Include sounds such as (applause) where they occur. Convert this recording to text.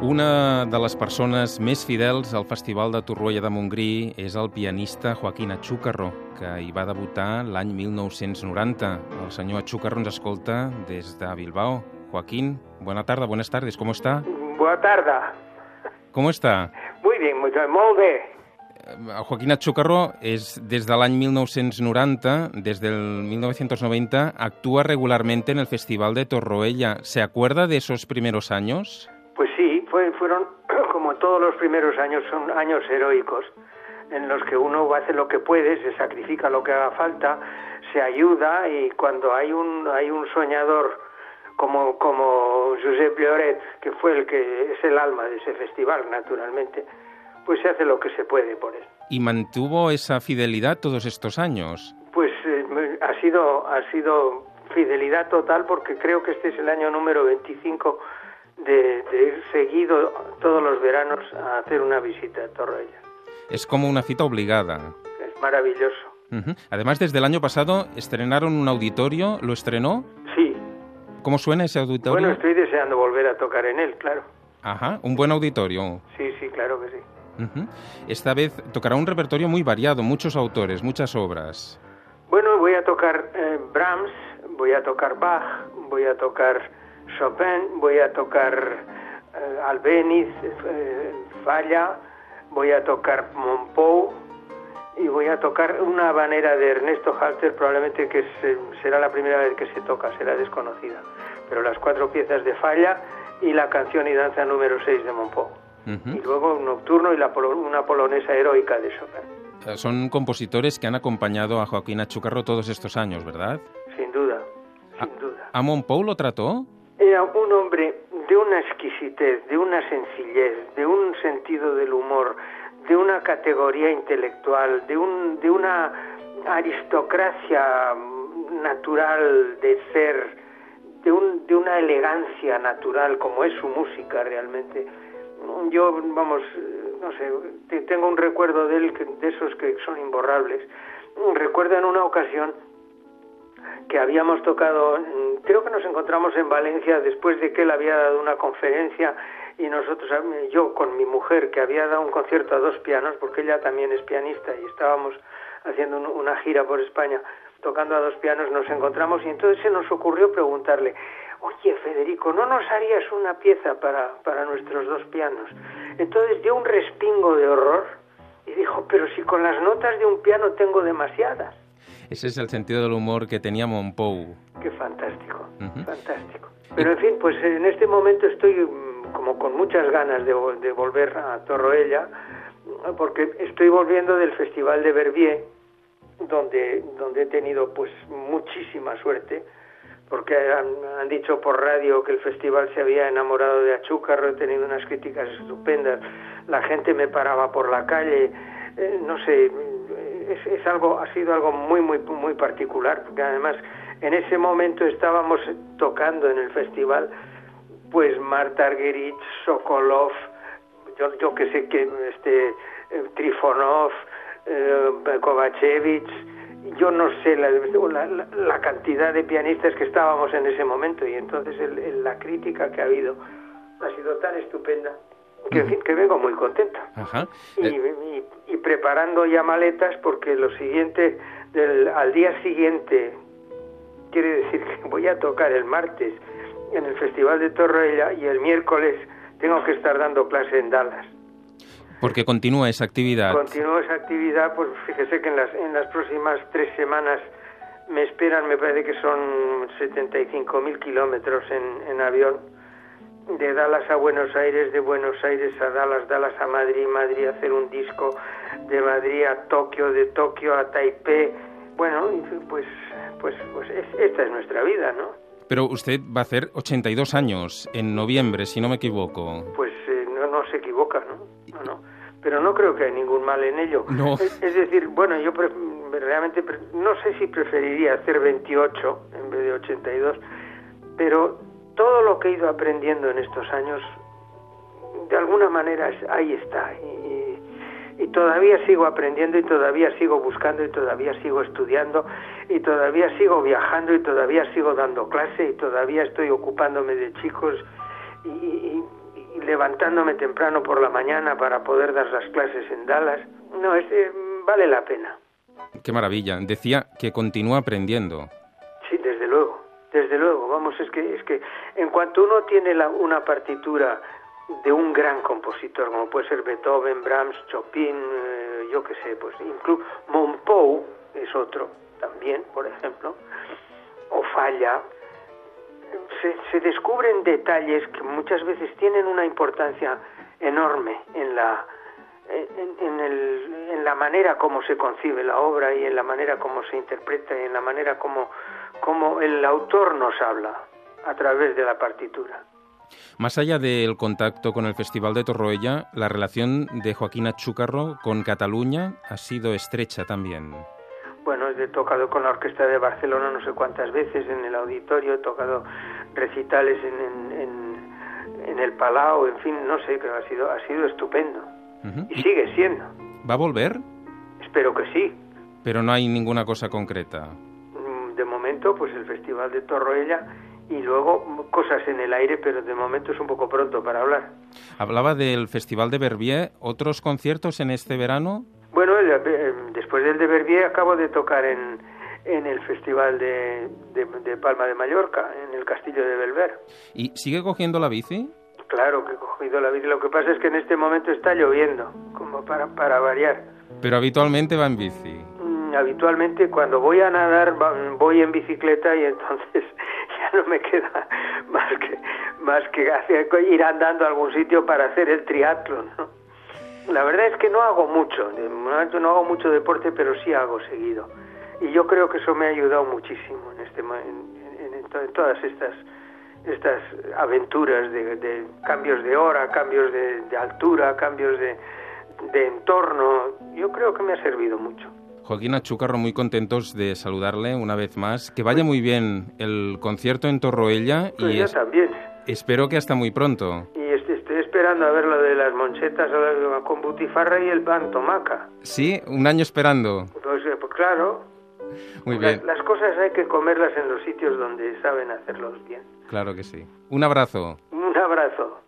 Una de les persones més fidels al Festival de Torroella de Montgrí és el pianista Joaquín Achúcarro, que hi va debutar l'any 1990. El senyor Achúcarro ens escolta des de Bilbao. Joaquín, buena tarda, buenas tardes, ¿cómo está? Buena tarda. ¿Cómo está? Muy bien, muy, molt bé. Eh, Joaquín Achúcarro és des de l'any 1990, des del 1990, actúa regularmente en el Festival de Torroella. ¿Se acuerda de esos primeros años? Pues sí, fue, fueron, (clears throat) como todos los primeros años, son años heroicos, en los que uno hace lo que puede, se sacrifica lo que haga falta, se ayuda y cuando hay un, hay un soñador como, como Josep Lloret, que fue el que es el alma de ese festival, naturalmente, pues se hace lo que se puede por él. ¿Y mantuvo esa fidelidad todos estos años? Pues eh, ha sido ha sido fidelidad total porque creo que este es el año número 25 de, de ir seguido todos los veranos a hacer una visita a Torrella. Es como una cita obligada. Es maravilloso. Ujú. Además, desde el año pasado estrenaron un auditorio, ¿lo estrenó? Sí. ¿Cómo suena ese auditorio? Bueno, estoy deseando volver a tocar en él, claro. Ajá, un buen auditorio. Sí, sí, claro que sí. Ujú. Esta vez tocará un repertorio muy variado, muchos autores, muchas obras. Bueno, voy a tocar eh, Brahms, voy a tocar Bach, voy a tocar Chopin, voy a tocar eh, Albeniz, eh, Falla, voy a tocar Monpou y voy a tocar una habanera de Ernesto Halter, probablemente que se- será la primera vez que se toca, será desconocida. Pero las cuatro piezas de Falla y la canción y danza número 6 de Monpou. Y luego un nocturno y la polo- una polonesa heroica de Chopin. Son compositores que han acompañado a Joaquín Achucarro todos estos años, ¿verdad? Sin duda, sin duda. ¿A Monpou lo trató? Era un hombre de una exquisitez, de una sencillez, de un sentido del humor, de una categoría intelectual, de, un, de una aristocracia natural de ser, de, un, de una elegancia natural, como es su música realmente. Yo, vamos, no sé, te- tengo un recuerdo de él, de esos que son imborrables. Recuerdo en una ocasión que habíamos tocado, mm, creo que nos encontramos en Valencia después de que él había dado una conferencia y nosotros, yo con mi mujer, que había dado un concierto a dos pianos, porque ella también es pianista y estábamos haciendo un- una gira por España tocando a dos pianos, nos encontramos y entonces se nos ocurrió preguntarle, oye Federico, ¿no nos harías una pieza para, para nuestros dos pianos? Entonces dio un respingo de horror y dijo, pero si con las notas de un piano tengo demasiadas. Ese es el sentido del humor que tenía Monpou. Qué fantástico, fantástico. Pero en fin, pues en este momento estoy mm, como con muchas ganas de, vo- de volver a Torroella, porque estoy volviendo del Festival de Verbier, donde, donde he tenido pues muchísima suerte, porque han, han dicho por radio que el festival se había enamorado de Achúcarro, he tenido unas críticas estupendas, la gente me paraba por la calle, eh, no sé, es, es algo, ha sido algo muy, muy, muy particular, porque además en ese momento estábamos tocando en el festival, pues Marta Argerich, Sokolov, yo, yo que sé que este eh, Trifonov, eh, Kovacevic, yo no sé la, la, la- cantidad de pianistas que estábamos en ese momento y entonces el- la crítica que ha habido ha sido tan estupenda que, en fin, que vengo muy contenta Ajá. y, Eh, y- y preparando ya maletas porque lo siguiente del, al día siguiente quiere decir que voy a tocar el martes en el Festival de Torroella y el miércoles tengo que estar dando clase en Dallas. porque continúa esa actividad. Continúo esa actividad, pues fíjese que en las, en las próximas tres semanas me esperan, me parece que son 75 mil kilómetros en, en avión, de Dallas a Buenos Aires, de Buenos Aires a Dallas, Dallas a Madrid, Madrid a hacer un disco, de Madrid a Tokio, de Tokio a Taipei. Bueno, pues, pues, pues es- esta es nuestra vida, ¿no? Pero usted va a hacer 82 años en noviembre, si no me equivoco. pues eh, no, no se equivoca, ¿no? No, no. Pero no creo que hay ningún mal en ello. No. Es, es decir, bueno, yo pre- realmente pre- no sé si preferiría hacer 28 en vez de 82, pero todo lo que he ido aprendiendo en estos años, de alguna manera es- ahí está. Y, y todavía sigo aprendiendo y todavía sigo buscando y todavía sigo estudiando y todavía sigo viajando y todavía sigo dando clase y todavía estoy ocupándome de chicos y, y- y levantándome temprano por la mañana para poder dar las clases en Dallas. No, este vale la pena. Qué maravilla. Decía que continúa aprendiendo. Sí, desde luego, desde luego. Vamos, es que, es que en cuanto uno tiene la, una partitura de un gran compositor, como puede ser Beethoven, Brahms, Chopin, eh, yo qué sé, pues incluso Monpou es otro también, por ejemplo, o Falla, se, se, descubren detalles que muchas veces tienen una importancia enorme en la, en, en, el, en, la manera como se concibe la obra y en la manera como se interpreta y en la manera como, como el autor nos habla a través de la partitura. Más allá del contacto con el Festival de Torroella, la relación de Joaquín Achúcarro con Cataluña ha sido estrecha también. Bueno, he tocado con la Orquesta de Barcelona no sé cuántas veces en el auditorio, he tocado recitales en, en, en el Palau, en fin, no sé, pero ha sido, ha sido estupendo. Uh -huh. Y sigue siendo. ¿Va a volver? Espero que sí. Pero no hay ninguna cosa concreta. Momento, pues el Festival de Torroella y luego cosas en el aire, pero de momento es un poco pronto para hablar. Hablaba del Festival de Verbier, ¿otros conciertos en este verano? Bueno, después del de Verbier acabo de tocar en, en el Festival de, de, de, Palma de Mallorca, en el Castillo de Belver. ¿Y sigue cogiendo la bici? Claro que he cogido la bici. Lo que pasa es que en este momento está lloviendo, como para, para variar. Pero habitualmente va en bici. Habitualmente cuando voy a nadar voy en bicicleta y entonces (laughs) ya no me queda más que más que ir andando a algún sitio para hacer el triatlón. ¿no? La verdad es que no hago mucho, no hago mucho deporte, pero sí hago seguido. Y yo creo que eso me ha ayudado muchísimo en, este, en, en todas estas estas aventuras de, de, cambios de hora, cambios de, de altura, cambios de, de, entorno. Yo creo que me ha servido mucho. Joaquín Achúcarro, muy contentos de saludarle una vez más. Que vaya muy bien el concierto en Torroella. Pues y yo es, también. Espero que hasta muy pronto. Y estoy, estoy esperando a ver lo de las monchetas con butifarra y el pan tomaca. Sí, un año esperando. Pues, pues claro. Muy bien. Las, las cosas hay que comerlas en los sitios donde saben hacerlos bien. Claro que sí. Un abrazo. Un abrazo.